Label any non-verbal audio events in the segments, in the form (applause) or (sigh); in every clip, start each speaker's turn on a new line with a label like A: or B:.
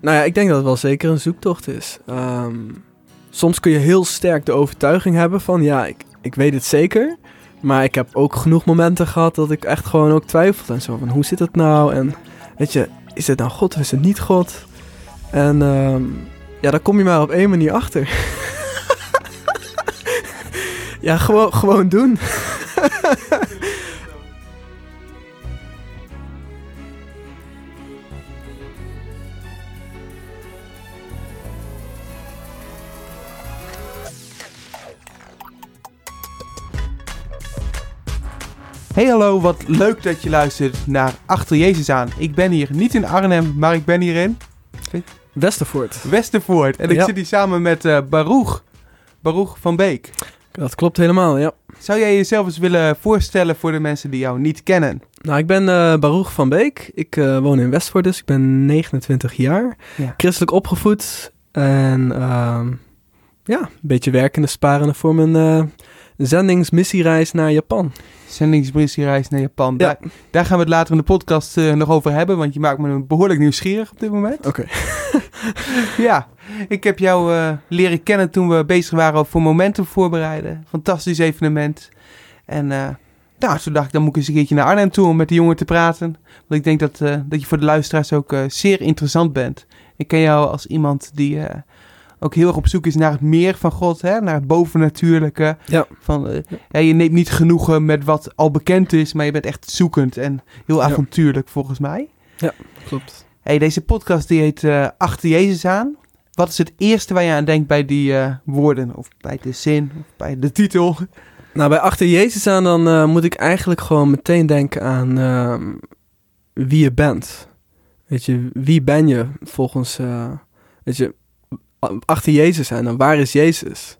A: nou ja, ik denk dat het wel zeker een zoektocht is. Ehm, soms kun je heel sterk de overtuiging hebben van, ja, ik, ik weet het zeker. Maar ik heb ook genoeg momenten gehad dat ik echt gewoon ook twijfelde en zo van, hoe zit het nou? En weet je, is het nou God of is het niet God? En ehm, ja, daar kom je maar op één manier achter. (laughs) ja, gewoon, gewoon doen. (laughs)
B: Hey hallo, wat leuk dat je luistert naar Achter Jezus aan. Ik ben hier niet in Arnhem, maar ik ben hier in
A: Westervoort.
B: Westervoort. En ik
A: Ja.
B: zit hier samen met eh Baruch. Baruch van Beek.
A: Dat klopt helemaal, ja.
B: Zou jij jezelf eens willen voorstellen voor de mensen die jou niet kennen?
A: Nou, ik ben Baruch van Beek. Ik eh, woon in Westvoort, dus ik ben 29 jaar.
B: Ja.
A: Christelijk opgevoed. En ehm, ja, een beetje werkende, sparende voor mijn zendingsmissiereis naar Japan.
B: Zendingsmissiereis naar Japan.
A: Ja.
B: Daar, daar gaan we het later in de podcast eh, nog over hebben, want je maakt me behoorlijk nieuwsgierig op dit moment.
A: Oké. (laughs)
B: Ja, ik heb jou eh, leren kennen toen we bezig waren voor Momentum voorbereiden. Fantastisch evenement. En eh, nou, toen dacht ik, dan moet ik eens een keertje naar Arnhem toe om met de jongen te praten. Want ik denk dat, dat je voor de luisteraars ook zeer interessant bent. Ik ken jou als iemand die ook heel erg op zoek is naar het meer van God, hè? naar het bovennatuurlijke.
A: Ja.
B: Van, ja, je neemt niet genoegen met wat al bekend is, maar je bent echt zoekend en heel
A: Ja.
B: avontuurlijk volgens mij.
A: Klopt.
B: Hey, deze podcast die heet eh, Achter Jezus aan. Wat is het eerste waar je aan denkt bij die eh, woorden? Of bij de zin? Of bij de titel?
A: Nou, bij Achter Jezus aan dan moet ik eigenlijk gewoon meteen denken aan ehm, wie je bent. Weet je, wie ben je volgens, weet je, achter Jezus aan. Dan waar is Jezus?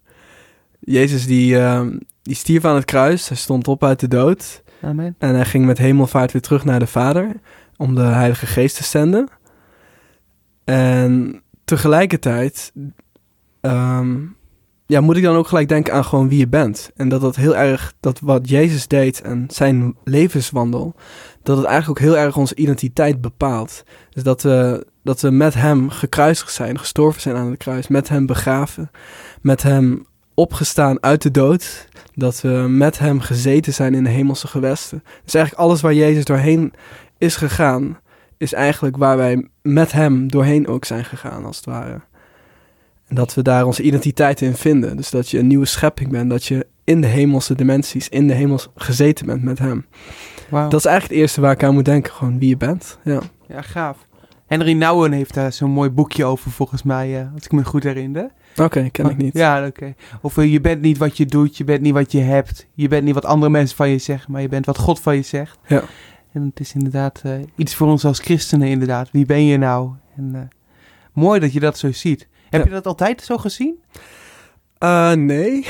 A: Jezus die, ehm, die stierf aan het kruis, hij stond op uit de dood.
B: Amen.
A: En hij ging met hemelvaart weer terug naar de Vader om de Heilige Geest te zenden. En tegelijkertijd ehm, ja, moet ik dan ook gelijk denken aan gewoon wie je bent. En dat dat heel erg, dat wat Jezus deed en zijn levenswandel, dat het eigenlijk ook heel erg onze identiteit bepaalt. Dus dat we, dat we met hem gekruisigd zijn, gestorven zijn aan het kruis, met hem begraven, met hem opgestaan uit de dood, dat we met hem gezeten zijn in de hemelse gewesten. Dus eigenlijk alles waar Jezus doorheen is gegaan, is eigenlijk waar wij met hem doorheen ook zijn gegaan, als het ware. En dat we daar onze identiteit in vinden. Dus dat je een nieuwe schepping bent, dat je in de hemelse dimensies, in de hemels gezeten bent met hem.
B: Wauw.
A: Dat is eigenlijk het eerste waar ik aan moet denken, gewoon wie je bent. Ja,
B: Ja, gaaf. Henry Nouwen heeft daar zo'n mooi boekje over volgens mij, eh, als ik me goed herinner.
A: oké, ken ik niet.
B: Ja, oké. Of eh, je bent niet wat je doet, je bent niet wat je hebt. Je bent niet wat andere mensen van je zeggen, maar je bent wat God van je zegt.
A: Ja.
B: En het is inderdaad eh, iets voor ons als christenen inderdaad. Wie ben je nou? En mooi dat je dat zo ziet. Heb je dat altijd zo gezien?
A: Eh, nee.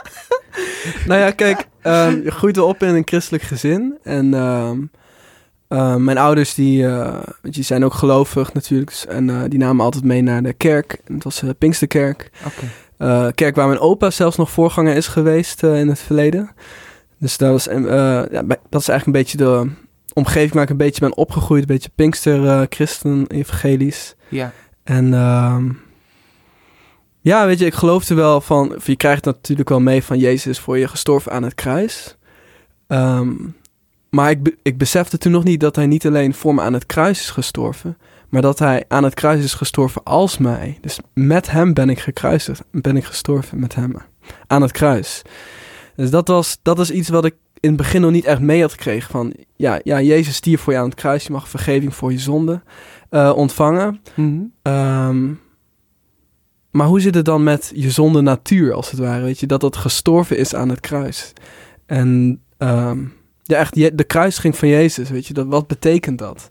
A: (laughs) nou ja, kijk, ehm, je groeit op in een christelijk gezin. En ehm, eh, mijn ouders, die, want die zijn ook gelovig natuurlijk. dus- En eh, die namen altijd mee naar de kerk. En het was uh, Pinksterkerk. Eh, kerk waar mijn opa zelfs nog voorganger is geweest in het verleden. Dus dat, was, ja, dat is eigenlijk een beetje de omgeving waar ik een beetje ben opgegroeid. Een beetje Pinkster, christen, evangelisch.
B: Ja.
A: En ehm, ja, weet je, ik geloofde wel van... Je krijgt natuurlijk wel mee van Jezus voor je gestorven aan het kruis. Ehm, maar ik, ik besefte toen nog niet dat hij niet alleen voor me aan het kruis is gestorven... maar dat hij aan het kruis is gestorven als mij. Dus met hem ben ik gekruisigd. Ben ik gestorven met hem aan het kruis. Dus dat was, dat is iets wat ik in het begin nog niet echt mee had gekregen. Van, ja, ja, Jezus stierf voor je aan het kruis. Je mag vergeving voor je zonde eh, ontvangen.
B: Mhm.
A: Ehm, maar hoe zit het dan met je zonde natuur, als het ware? Weet je, dat dat gestorven is aan het kruis. En ehm, ja, echt, de kruising van Jezus, weet je, dat, wat betekent dat?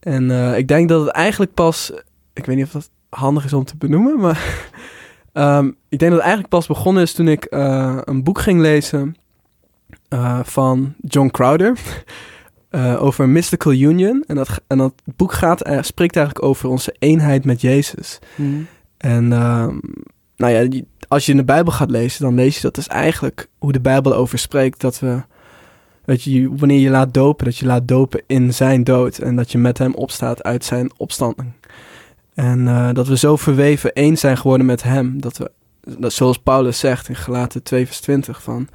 A: En eh, ik denk dat het eigenlijk pas, ik weet niet of dat handig is om te benoemen, maar (laughs) ehm, ik denk dat het eigenlijk pas begonnen is toen ik eh, een boek ging lezen van John Crowder. (laughs) eh, over Mystical Union. En dat, en dat boek gaat, eh, spreekt eigenlijk over onze eenheid met Jezus.
B: Mhm.
A: En ehm, nou ja, als je in de Bijbel gaat lezen, dan lees je dat dus eigenlijk hoe de Bijbel over spreekt. Dat we, weet je, wanneer je laat dopen, dat je laat dopen in zijn dood en dat je met hem opstaat uit zijn opstanding. En eh, dat we zo verweven één zijn geworden met hem, dat we, dat, zoals Paulus zegt in Galaten 2 vers 20 van,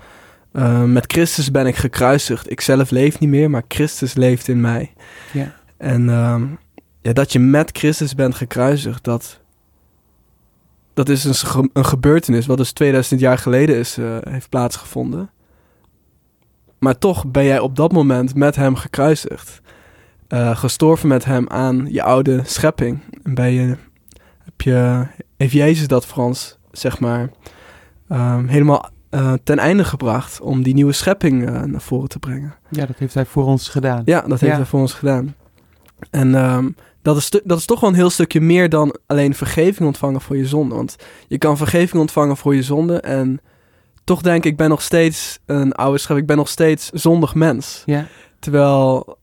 A: uh, met Christus ben ik gekruisigd, ik zelf leef niet meer, maar Christus leeft in mij.
B: Ja.
A: En uh, ja, dat je met Christus bent gekruisigd, dat, dat is een, een gebeurtenis wat dus 2000 jaar geleden is, uh, heeft plaatsgevonden. Maar toch ben jij op dat moment met hem gekruisigd. Uh, gestorven met hem aan je oude schepping. En ben je, heb je, heeft Jezus dat voor ons, zeg maar, um, helemaal uh, ten einde gebracht om die nieuwe schepping uh, naar voren te brengen.
B: Ja, dat heeft hij voor ons gedaan.
A: Ja, dat heeft
B: Ja.
A: hij voor ons gedaan. En um, dat, is stu- dat is toch wel een heel stukje meer dan alleen vergeving ontvangen voor je zonde. Want je kan vergeving ontvangen voor je zonde en toch denk ik, ik ben nog steeds een oude schep. Ik ben nog steeds zondig mens.
B: Ja.
A: Terwijl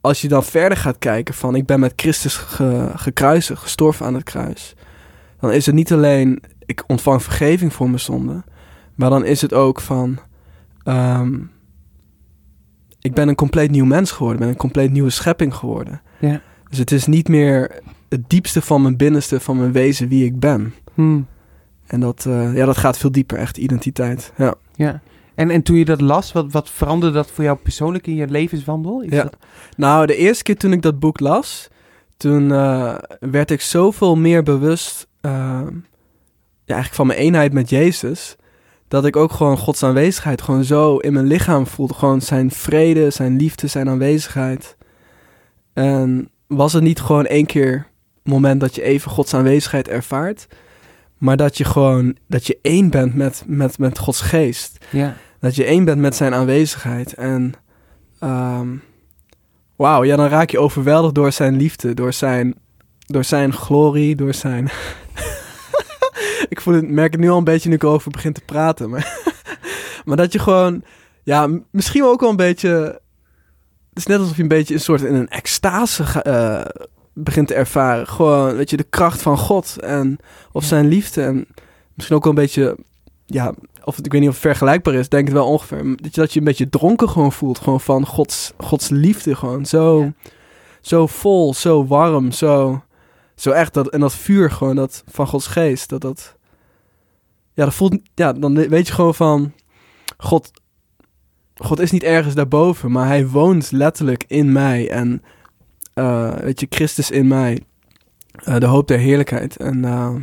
A: als je dan verder gaat kijken van ik ben met Christus ge, gekruisigd, gestorven aan het kruis. Dan is het niet alleen ik ontvang vergeving voor mijn zonde. Maar dan is het ook van um, ik ben een compleet nieuw mens geworden. ben een compleet nieuwe schepping geworden.
B: Ja.
A: Dus het is niet meer het diepste van mijn binnenste, van mijn wezen wie ik ben.
B: Hmm.
A: En dat, uh, ja, dat gaat veel dieper, echt identiteit. Ja.
B: ja. En, en toen je dat las, wat, wat veranderde dat voor jou persoonlijk in je levenswandel? Is
A: ja.
B: Dat...
A: Nou, de eerste keer toen ik dat boek las, toen uh, werd ik zoveel meer bewust, uh, ja, eigenlijk van mijn eenheid met Jezus, dat ik ook gewoon Gods aanwezigheid gewoon zo in mijn lichaam voelde. Gewoon zijn vrede, zijn liefde, zijn aanwezigheid. En was het niet gewoon één keer moment dat je even Gods aanwezigheid ervaart, maar dat je gewoon, dat je één bent met, met, met Gods geest.
B: Ja.
A: Dat je één bent met zijn aanwezigheid. En um, wauw, ja, dan raak je overweldigd door zijn liefde, door zijn, door zijn glorie, door zijn... (laughs) ik voel het, merk het nu al een beetje nu ik erover begin te praten. Maar, (laughs) maar dat je gewoon, ja, misschien ook wel een beetje... Het is net alsof je een beetje een soort in een extase uh, begint te ervaren. Gewoon, weet je, de kracht van God en of zijn liefde. En misschien ook wel een beetje, ja, of ik weet niet of het vergelijkbaar is, denk het wel ongeveer. Dat je, dat je een beetje dronken gewoon voelt, gewoon van Gods, Gods liefde. Gewoon zo, ja. zo vol, zo warm, zo, zo echt. Dat, en dat vuur gewoon, dat van Gods geest, dat dat... Ja, dat voelt, ja, dan weet je gewoon van, God, God is niet ergens daarboven, maar hij woont letterlijk in mij. En uh, weet je, Christus in mij, uh, de hoop der heerlijkheid. En uh,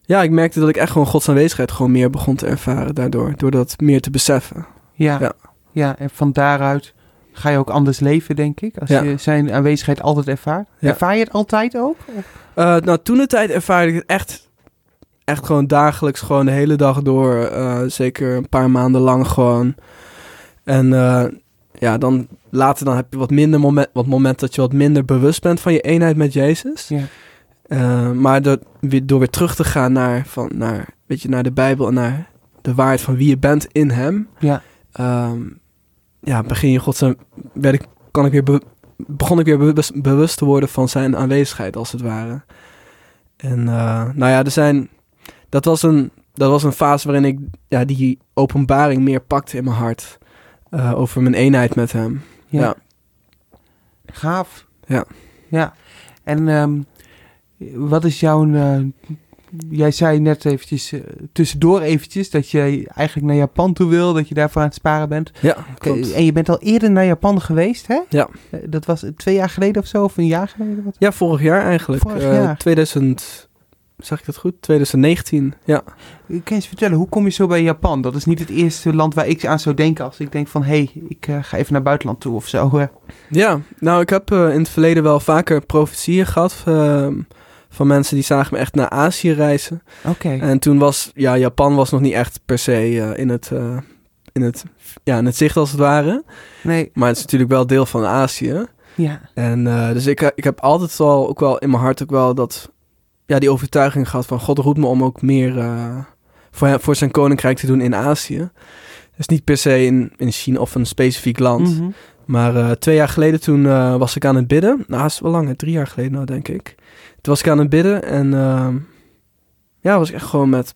A: ja, ik merkte dat ik echt gewoon Gods aanwezigheid gewoon meer begon te ervaren daardoor. Door dat meer te beseffen.
B: Ja,
A: ja.
B: ja en van daaruit ga je ook anders leven, denk ik. Als
A: Ja.
B: je zijn aanwezigheid altijd ervaart.
A: Ja.
B: Ervaar je het altijd ook?
A: Uh, nou, toen de tijd ervaarde ik het echt, echt gewoon dagelijks, gewoon de hele dag door. Uh, zeker een paar maanden lang gewoon. En uh, ja, dan later dan heb je wat minder moment, wat moment dat je wat minder bewust bent van je eenheid met Jezus.
B: Ja.
A: Maar dat, weer, door weer terug te gaan naar, van, naar, weet je, naar de Bijbel en naar de waarheid van wie je bent in Hem.
B: Ja.
A: Um, ja, begin je God zijn, werd ik, kan ik weer be, begon ik weer bewust, bewust te worden van zijn aanwezigheid, als het ware. En uh, nou ja, er zijn, dat was een, dat was een fase waarin ik ja, die openbaring meer pakte in mijn hart. Uh, over mijn eenheid met hem.
B: Ja.
A: ja.
B: Gaaf.
A: Ja.
B: Ja. En um, wat is jouw... Uh, jij zei net eventjes, uh, tussendoor eventjes, dat je eigenlijk naar Japan toe wil, dat je daarvoor aan het sparen bent.
A: Ja, klopt.
B: En je bent al eerder naar Japan geweest, hè?
A: Ja.
B: Dat was twee jaar geleden of zo, of een jaar geleden? Wat?
A: Ja, vorig jaar eigenlijk.
B: Vorig jaar.
A: 2000... Zeg ik dat goed? 2019, ja.
B: Kun je eens vertellen, hoe kom je zo bij Japan? Dat is niet het eerste land waar ik aan zou denken als ik denk van... hé, hey, ik uh, ga even naar buitenland toe of zo. Hè?
A: Ja, nou ik heb uh, in het verleden wel vaker profetieën gehad... Uh, van mensen die zagen me echt naar Azië reizen.
B: Oké. Okay.
A: En toen was, ja, Japan was nog niet echt per se uh, in, het, uh, in, het, ja, in het zicht als het ware.
B: Nee.
A: Maar het is natuurlijk wel deel van Azië.
B: Ja.
A: En uh, dus ik, ik heb altijd al, ook wel in mijn hart ook wel dat, ja, die overtuiging gehad van God roept me om ook meer voor, hem, voor zijn koninkrijk te doen in Azië. Dus niet per se in, in China of een specifiek land.
B: Mm -hmm.
A: Maar twee jaar geleden toen was ik aan het bidden. Nou, dat is wel lang, drie jaar geleden nou, denk ik. Toen was ik aan het bidden en uh, ja, was ik echt gewoon met,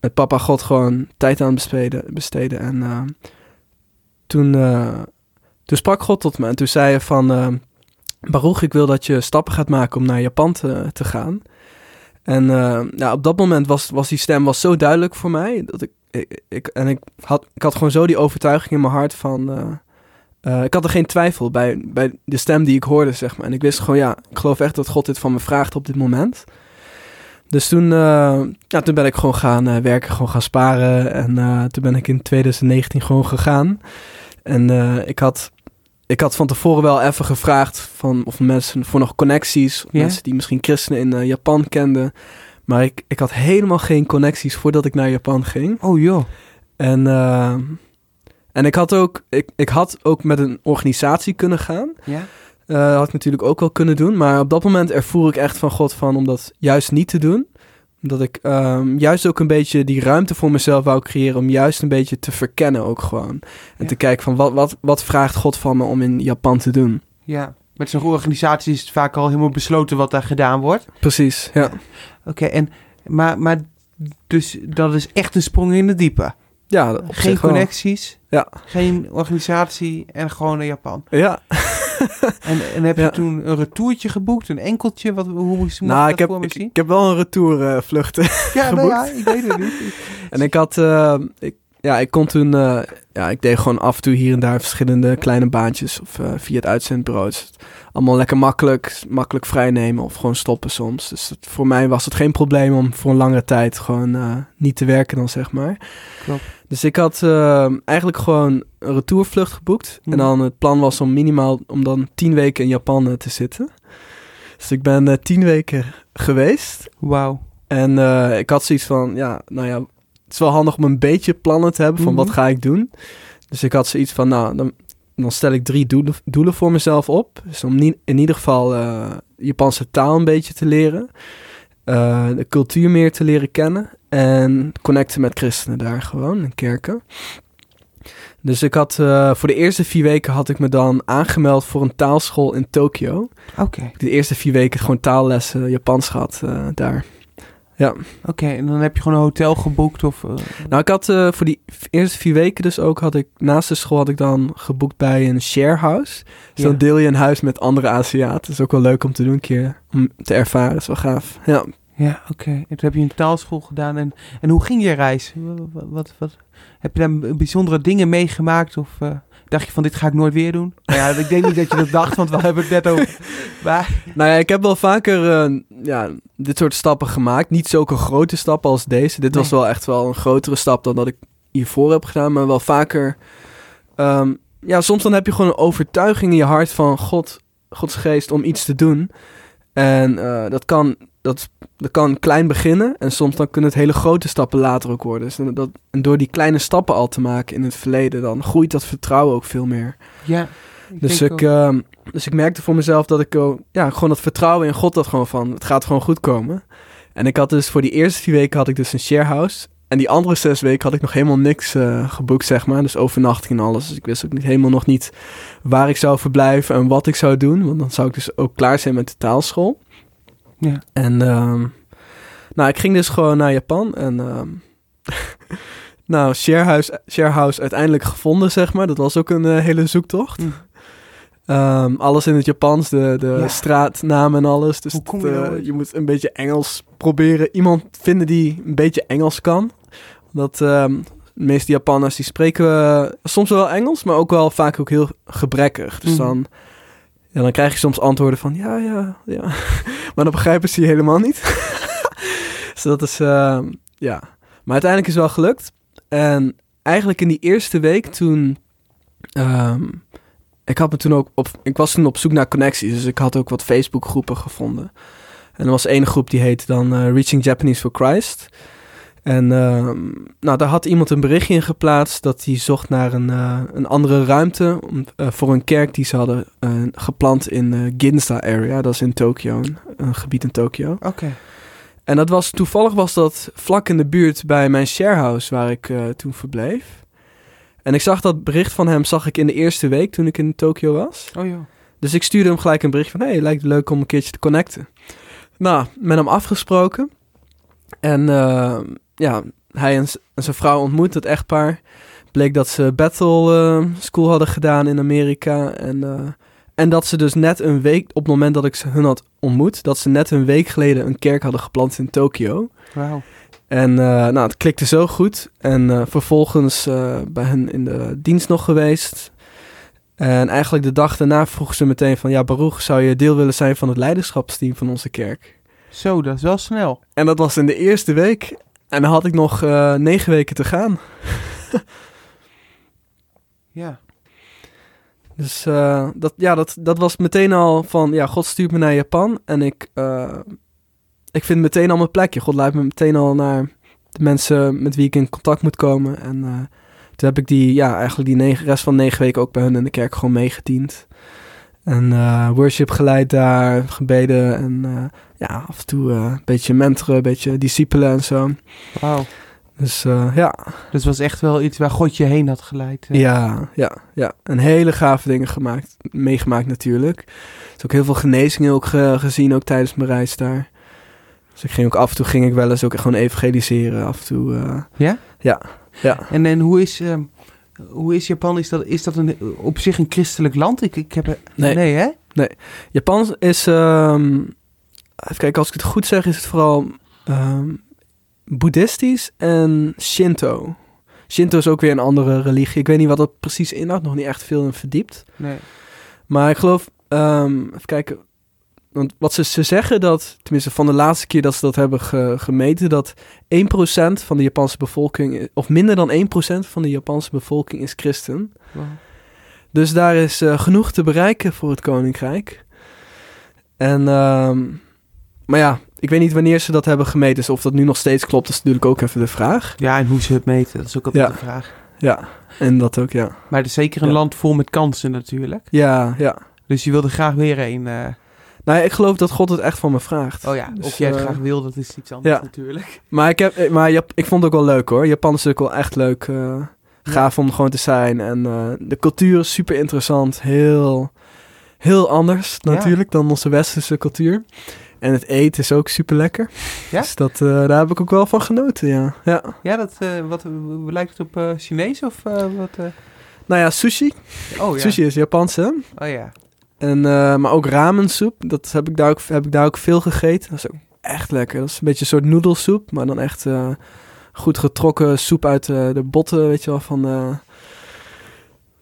A: met papa God gewoon tijd aan het besteden. besteden. En uh, toen, eh, toen sprak God tot me en toen zei hij van... eh, Baruch, ik wil dat je stappen gaat maken om naar Japan te, te gaan. En eh, ja, op dat moment was, was die stem was zo duidelijk voor mij. Dat ik, ik, ik- en ik had, ik had gewoon zo die overtuiging in mijn hart van... eh, eh, ik had er geen twijfel bij, bij de stem die ik hoorde, zeg maar. En ik wist gewoon, ja, ik geloof echt dat God dit van me vraagt op dit moment. Dus toen, eh, ja, toen ben ik gewoon gaan eh, werken, gewoon gaan sparen. En toen ben ik in 2019 gewoon gegaan. En ik, had, ik had van tevoren wel even gevraagd van, of mensen voor nog connecties. Of? Mensen die misschien christenen in Japan kenden. Maar ik, ik had helemaal geen connecties voordat ik naar Japan ging.
B: Oh joh.
A: En, en ik, had ook, ik, ik had ook met een organisatie kunnen gaan.
B: Ja?
A: Eh, had ik natuurlijk ook wel kunnen doen. Maar op dat moment ervoer ik echt van God van om dat juist niet te doen. Omdat ik ehm, juist ook een beetje die ruimte voor mezelf wou creëren. Om juist een beetje te verkennen ook gewoon. En
B: Ja.
A: te kijken van wat, wat, wat vraagt God van me om in Japan te doen.
B: Ja. Met zo'n organisatie is het vaak al helemaal besloten wat daar gedaan wordt.
A: Precies, ja.
B: Oké, en maar, maar dus dat is echt een sprong in de diepe.
A: Ja,
B: Geen connecties,
A: Ja.
B: geen organisatie en gewoon naar Japan.
A: Ja, (laughs)
B: En, en heb je
A: Ja.
B: toen een retourtje geboekt, een enkeltje? Wat, hoe moest je
A: nou,
B: dat
A: ik heb, ik,
B: zien?
A: ik heb wel een retourvlucht
B: ja, (laughs) nou
A: geboekt.
B: ja, ik weet het niet.
A: En ik had, eh, ik, ja, ik kon toen, eh, ja, ik deed gewoon af en toe hier en daar verschillende kleine baantjes of eh, via het uitzendbureau. Dus het- allemaal lekker makkelijk, makkelijk vrijnemen of gewoon stoppen soms. Dus voor mij was het geen probleem om voor een langere tijd gewoon eh, niet te werken dan, zeg maar.
B: Klopt.
A: Dus ik had eh, eigenlijk gewoon een retourvlucht geboekt.
B: Mhm.
A: En dan het plan was om minimaal, om dan tien weken in Japan eh, te zitten. Dus ik ben tien weken geweest.
B: Wauw.
A: En ik had zoiets van, ja, nou ja, het is wel handig om een beetje plannen te hebben van
B: Mhm.
A: wat ga ik doen. Dus ik had zoiets van, nou, dan, dan stel ik drie doelen, doelen voor mezelf op. Dus om nie- in ieder geval eh Japanse taal een beetje te leren. eh, de cultuur meer te leren kennen. En connecten met christenen daar gewoon, in kerken. Dus ik had, eh, voor de eerste vier weken had ik me dan aangemeld voor een taalschool in Tokio.
B: Oké,
A: De eerste vier weken gewoon taallessen Japans gehad eh, daar.
B: oké. En dan heb je gewoon een hotel geboekt of... eh,
A: Nou, ik had eh, voor die eerste vier weken dus ook, had ik naast de school had ik dan geboekt bij een sharehouse. Dus
B: Ja.
A: dan deel je een huis met andere Aziaten. Dat is ook wel leuk om te doen, een keer om te ervaren. is wel gaaf. Ja.
B: Ja, oké. En toen heb je een taalschool gedaan. En, en hoe ging je reis? Wat, wat, wat, wat- heb je daar bijzondere dingen meegemaakt? Of eh, dacht je van, dit ga ik nooit weer doen? Nou ja, ik denk niet dat je dat dacht, want we hebben het net over... Maar,
A: Nou ja, ik heb wel vaker eh, ja, dit soort stappen gemaakt. Niet zulke grote stappen als deze. Dit was wel echt wel een grotere stap dan dat ik hiervoor heb gedaan. Maar wel vaker... ehm, ja, soms dan heb je gewoon een overtuiging in je hart van God, Gods geest om iets te doen. En eh, dat, kan, dat, dat kan klein beginnen. En soms dan kunnen het hele grote stappen later ook worden. Dus dat, en door die kleine stappen al te maken in het verleden... dan groeit dat vertrouwen ook veel meer.
B: ja.
A: Dus ik, ehm, dus ik merkte voor mezelf dat ik ja, gewoon dat vertrouwen in God dat gewoon van, het gaat gewoon goed komen. En ik had dus voor die eerste vier weken had ik dus een sharehouse. En die andere zes weken had ik nog helemaal niks eh, geboekt, zeg maar. Dus overnachting en alles. Dus ik wist ook niet, helemaal nog niet waar ik zou verblijven en wat ik zou doen. Want dan zou ik dus ook klaar zijn met de taalschool.
B: Ja.
A: En ehm, nou, ik ging dus gewoon naar Japan en... ehm, (laughs) nou, sharehouse, sharehouse uiteindelijk gevonden, zeg maar. Dat was ook een eh, hele zoektocht.
B: Hm.
A: Ehm, alles in het Japans, de, de
B: Ja.
A: straatnamen en alles. Dus
B: je
A: eh, je moet een beetje Engels proberen. Iemand vinden die een beetje Engels kan. Dat de meeste Japanners die spreken eh, soms wel Engels, maar ook wel vaak ook heel gebrekkig. Dus
B: Mhm.
A: dan, ja, dan krijg je soms antwoorden van ja, ja, ja. (laughs) maar dan begrijpen ze je helemaal niet. (laughs) dus dat is, ehm, ja. Maar uiteindelijk is het wel gelukt. En eigenlijk in die eerste week toen... ehm, ik had me toen ook op... Ik was toen op zoek naar connecties. Dus ik had ook wat Facebook groepen gevonden. En er was één groep die heette dan eh, Reaching Japanese for Christ. En ehm, nou, daar had iemand een berichtje in geplaatst dat hij zocht naar een, eh, een andere ruimte om, eh, voor een kerk die ze hadden eh, gepland in Ginza area. Dat is in Tokio, een, een gebied in Tokio.
B: Oké.
A: En dat was toevallig was dat vlak in de buurt bij mijn sharehouse waar ik toen verbleef. En ik zag dat bericht van hem zag ik in de eerste week toen ik in Tokio was.
B: Oh joh.
A: Dus ik stuurde hem gelijk een bericht van... hey, lijkt het leuk om een keertje te connecten. Nou, met hem afgesproken. En eh, ja, hij en, zijn vrouw ontmoet, het echtpaar. Bleek dat ze battle eh, school hadden gedaan in Amerika. En, eh, en dat ze dus net een week, op het moment dat ik ze hun had ontmoet, dat ze net een week geleden een kerk hadden geplant in Tokio.
B: Wauw.
A: En eh, nou, het klikte zo goed. En vervolgens bij hen in de dienst nog geweest. En eigenlijk de dag daarna vroeg ze meteen van... Ja, Baruch, zou je deel willen zijn van het leiderschapsteam van onze kerk?
B: Zo, dat is wel snel.
A: En dat was in de eerste week. En dan had ik nog eh, negen weken te gaan. (laughs)
B: Ja.
A: Dus eh, dat, ja, dat, dat was meteen al van... Ja, God stuurt me naar Japan. En ik, eh, ik vind meteen al mijn plekje. God leidt me meteen al naar de mensen met wie ik in contact moet komen. En toen heb ik die, ja, eigenlijk die negen, rest van negen weken ook bij hun in de kerk gewoon meegediend. En worship geleid daar, gebeden en ja, af en toe eh, een beetje mentoren, een beetje discipelen en zo.
B: Wauw.
A: Dus eh, ja,
B: Dus was echt wel iets waar God je heen had geleid. eh.
A: ja, ja, ja. En hele gave dingen gemaakt, meegemaakt natuurlijk. Dus ook heel veel genezingen ook ge- gezien, ook tijdens mijn reis daar. Dus ik ging ook af en toe, ging ik wel eens ook gewoon evangeliseren, af en toe.
B: Ja?
A: Ja, ja.
B: En, en hoe, is, ehm, hoe is Japan? Is dat, is dat een, op zich een christelijk land? Ik, ik heb.
A: Nee.
B: Nee, hè?
A: Japan is, ehm, even kijken, als ik het goed zeg, is het vooral ehm, boeddhistisch en Shinto. Shinto is ook weer een andere religie. Ik weet niet wat dat precies inhoudt, nog niet echt veel in verdiept.
B: Nee.
A: Maar ik geloof, ehm, even kijken, want wat ze, ze zeggen dat, tenminste van de laatste keer dat ze dat hebben ge- gemeten, dat 1% van de Japanse bevolking, of minder dan 1% van de Japanse bevolking is christen.
B: Wauw.
A: Dus daar is eh, genoeg te bereiken voor het koninkrijk. En, ehm, maar ja, ik weet niet wanneer ze dat hebben gemeten. Dus of dat nu nog steeds klopt, is natuurlijk ook even de vraag.
B: Ja, en hoe ze het meten, dat is ook altijd
A: Ja.
B: de vraag.
A: Ja, en dat ook, ja.
B: Maar het is zeker een
A: Ja.
B: land vol met kansen natuurlijk.
A: Ja, ja.
B: Dus je wilde graag weer een... eh,
A: Nou, ja, ik geloof dat God het echt van me vraagt.
B: Oh ja,
A: Dus,
B: of jij het
A: eh,
B: graag wil, dat is iets anders
A: ja.
B: natuurlijk.
A: Maar, ik, heb, eh, maar Jap- ik vond het ook wel leuk hoor. Japan is natuurlijk wel echt leuk. eh, gaaf om gewoon te zijn. En de cultuur is super interessant. Heel, heel anders natuurlijk dan onze westerse cultuur. En het eten is ook super lekker.
B: Ja?
A: Dus dat, eh, daar heb ik ook wel van genoten, ja. ja.
B: Ja, dat, eh, wat, lijkt het op eh, Chinees of wat?
A: Nou ja, sushi.
B: Oh ja.
A: Sushi is Japans, hè?
B: Oh ja.
A: En, maar ook ramensoep. Dat heb ik, daar ook, heb ik daar ook veel gegeten. Dat is ook echt lekker. Dat is een beetje een soort noedelsoep. Maar dan echt goed getrokken soep uit de botten, weet je wel, van de,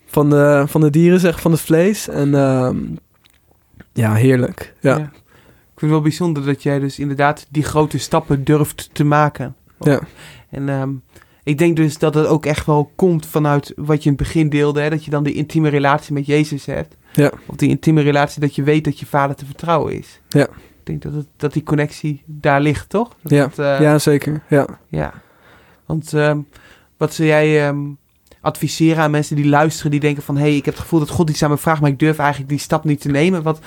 A: van de, van de dieren, zeg, van het vlees. En ehm, ja, heerlijk. Ja.
B: Ja. Ik vind het wel bijzonder dat jij dus inderdaad die grote stappen durft te maken.
A: Ja.
B: En ehm, ik denk dus dat het ook echt wel komt vanuit wat je in het begin deelde. Hè? Dat je dan die intieme relatie met Jezus hebt.
A: Ja.
B: Of die intieme relatie dat je weet dat je vader te vertrouwen is.
A: Ja.
B: Ik denk dat, het, dat die connectie daar ligt, toch? Dat
A: Ja.
B: het, eh,
A: ja, zeker. Ja.
B: Ja, want ehm, wat zou jij ehm, adviseren aan mensen die luisteren, die denken van... hé, hey, ik heb het gevoel dat God iets aan me vraagt, maar ik durf eigenlijk die stap niet te nemen. Wat,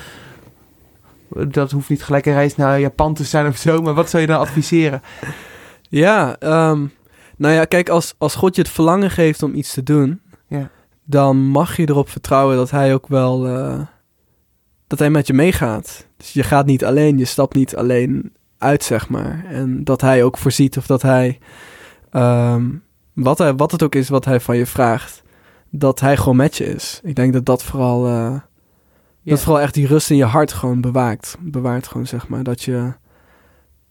B: dat hoeft niet gelijk een reis naar Japan te zijn of zo, maar wat zou je dan adviseren?
A: Ja, ehm, nou ja, kijk, als, als God je het verlangen geeft om iets te doen,
B: Ja.
A: dan mag je erop vertrouwen dat hij ook wel, eh, dat hij met je meegaat. Dus je gaat niet alleen, je stapt niet alleen uit, zeg maar. En dat hij ook voorziet of dat hij, ehm, wat, hij wat het ook is wat hij van je vraagt, dat hij gewoon met je is. Ik denk dat dat vooral, eh, dat vooral echt die rust in je hart gewoon bewaakt. Bewaart gewoon, zeg maar, dat je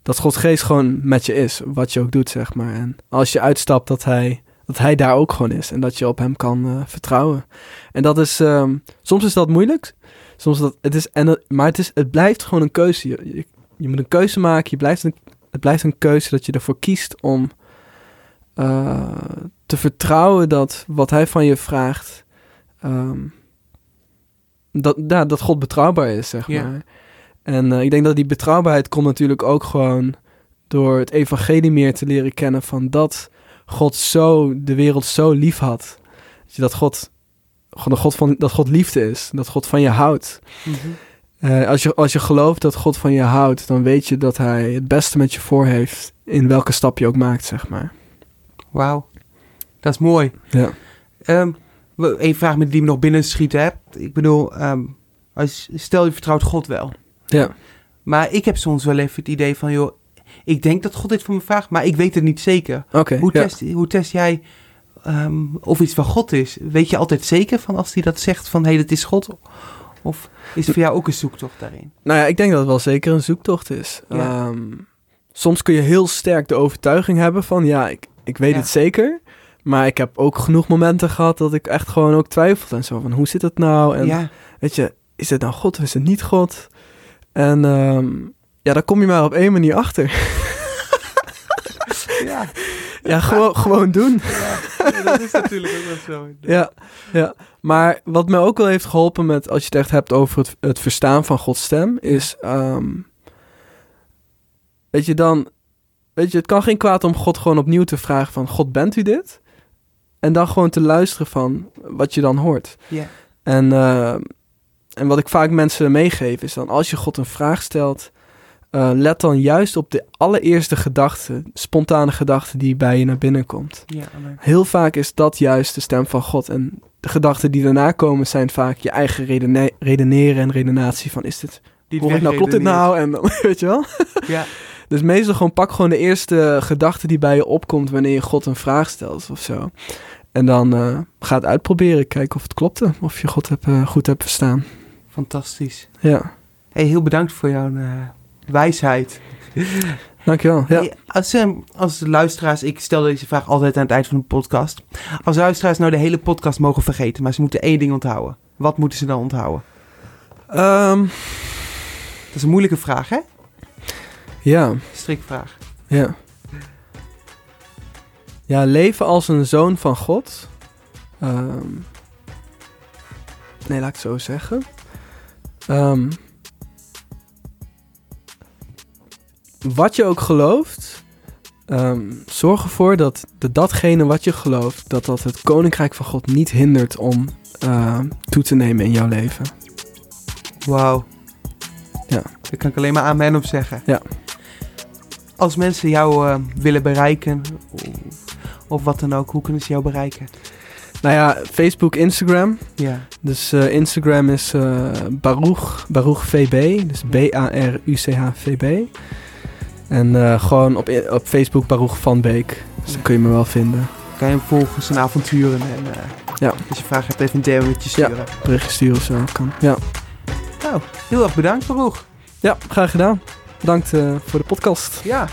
A: dat Gods geest gewoon met je is, wat je ook doet, zeg maar. En als je uitstapt, dat hij, dat hij daar ook gewoon is en dat je op hem kan eh, vertrouwen. En dat is, ehm, soms is dat moeilijk, soms dat, het is, en maar het, is, het blijft gewoon een keuze. Je, je, je moet een keuze maken, je blijft een, het blijft een keuze dat je ervoor kiest om eh, te vertrouwen dat wat hij van je vraagt, ehm, dat, ja, dat God betrouwbaar is, zeg
B: Ja.
A: maar. En eh, ik denk dat die betrouwbaarheid komt natuurlijk ook gewoon door het evangelie meer te leren kennen van dat God zo de wereld zo lief had. Dat, je dat God de God van dat God liefde is, dat God van je houdt.
B: Mhm.
A: Eh, als, je, als je gelooft dat God van je houdt, dan weet je dat hij het beste met je voor heeft in welke stap je ook maakt, zeg maar.
B: Wauw, dat is mooi.
A: Ja.
B: Ehm Eén vraag die me nog binnen schiet, hè. Ik bedoel, ehm, als, stel je vertrouwt God wel.
A: Ja.
B: Maar ik heb soms wel even het idee van, joh, ik denk dat God dit voor me vraagt, maar ik weet het niet zeker. Hoe,
A: ja.
B: test, hoe test jij ehm, of iets van God is, weet je altijd zeker van als hij dat zegt van hé, hey, dat is God? Of is het voor jou ook een zoektocht daarin?
A: Nou ja, ik denk dat het wel zeker een zoektocht is.
B: Ja.
A: Ehm, soms kun je heel sterk de overtuiging hebben van ja, ik, ik weet
B: Ja.
A: het zeker. Maar ik heb ook genoeg momenten gehad dat ik echt gewoon ook twijfelde en zo van hoe zit het nou? En
B: ja,
A: weet je, is het nou God of is het niet God? En ehm, ja, daar kom je maar op één manier achter. (laughs)
B: ja. (laughs)
A: ja, gewoon, gewoon doen.
B: Ja, dat is natuurlijk ook wel zo. (laughs)
A: Ja, ja. Maar wat mij ook wel heeft geholpen met, als je het echt hebt over het, het verstaan van Gods stem, is, ehm, weet je dan, weet je, het kan geen kwaad om God gewoon opnieuw te vragen van, God, bent u dit? En dan gewoon te luisteren van wat je dan hoort. En, ehm, en wat ik vaak mensen meegeef is dan, als je God een vraag stelt, eh, let dan juist op de allereerste gedachte, spontane gedachte die bij je naar binnen komt. Heel vaak is dat juist de stem van God. En de gedachten die daarna komen zijn vaak je eigen redene- redeneren en redenatie van is dit,
B: Die
A: hoor ik nou, klopt dit nou? En dan, (laughs) weet je wel?
B: Ja,
A: Dus meestal gewoon pak gewoon de eerste gedachte die bij je opkomt wanneer je God een vraag stelt of zo. En dan eh, ga het uitproberen, kijken of het klopte, of je God hebt, eh, goed hebt verstaan.
B: fantastisch.
A: Ja,
B: Hey, heel bedankt voor jouw eh, wijsheid. (laughs)
A: dankjewel. Ja.
B: Hey, als, als luisteraars, ik stel deze vraag altijd aan het eind van de podcast. Als luisteraars nou de hele podcast mogen vergeten, maar ze moeten één ding onthouden. Wat moeten ze dan onthouden?
A: Ehm,
B: Dat is een moeilijke vraag, hè?
A: ja,
B: Strikvraag.
A: ja. Ja, leven als een zoon van God. Ehm, nee, laat ik het zo zeggen. Ehm, wat je ook gelooft, ehm, zorg ervoor dat de, datgene wat je gelooft, dat dat het koninkrijk van God niet hindert om toe te nemen in jouw leven.
B: Wauw.
A: Ja.
B: Daar kan ik alleen maar amen op zeggen.
A: Ja.
B: Als mensen jou willen bereiken, of, wat dan ook, hoe kunnen ze jou bereiken?
A: Nou ja, Facebook, Instagram.
B: Ja.
A: Dus eh, Instagram is eh Baruch, Baruch VB, dus B-A-R-U-C-H-V-B. En eh, gewoon op, op Facebook Baruch van Beek. Dus dan kun je me wel vinden.
B: Kan je hem volgen, zijn avonturen en
A: Ja.
B: als je vragen hebt even een DM'tje
A: Ja.
B: sturen.
A: Berichtje sturen of zo kan. Ja,
B: Nou, heel erg bedankt Baruch.
A: ja graag gedaan. Bedankt voor de podcast.
B: Ja,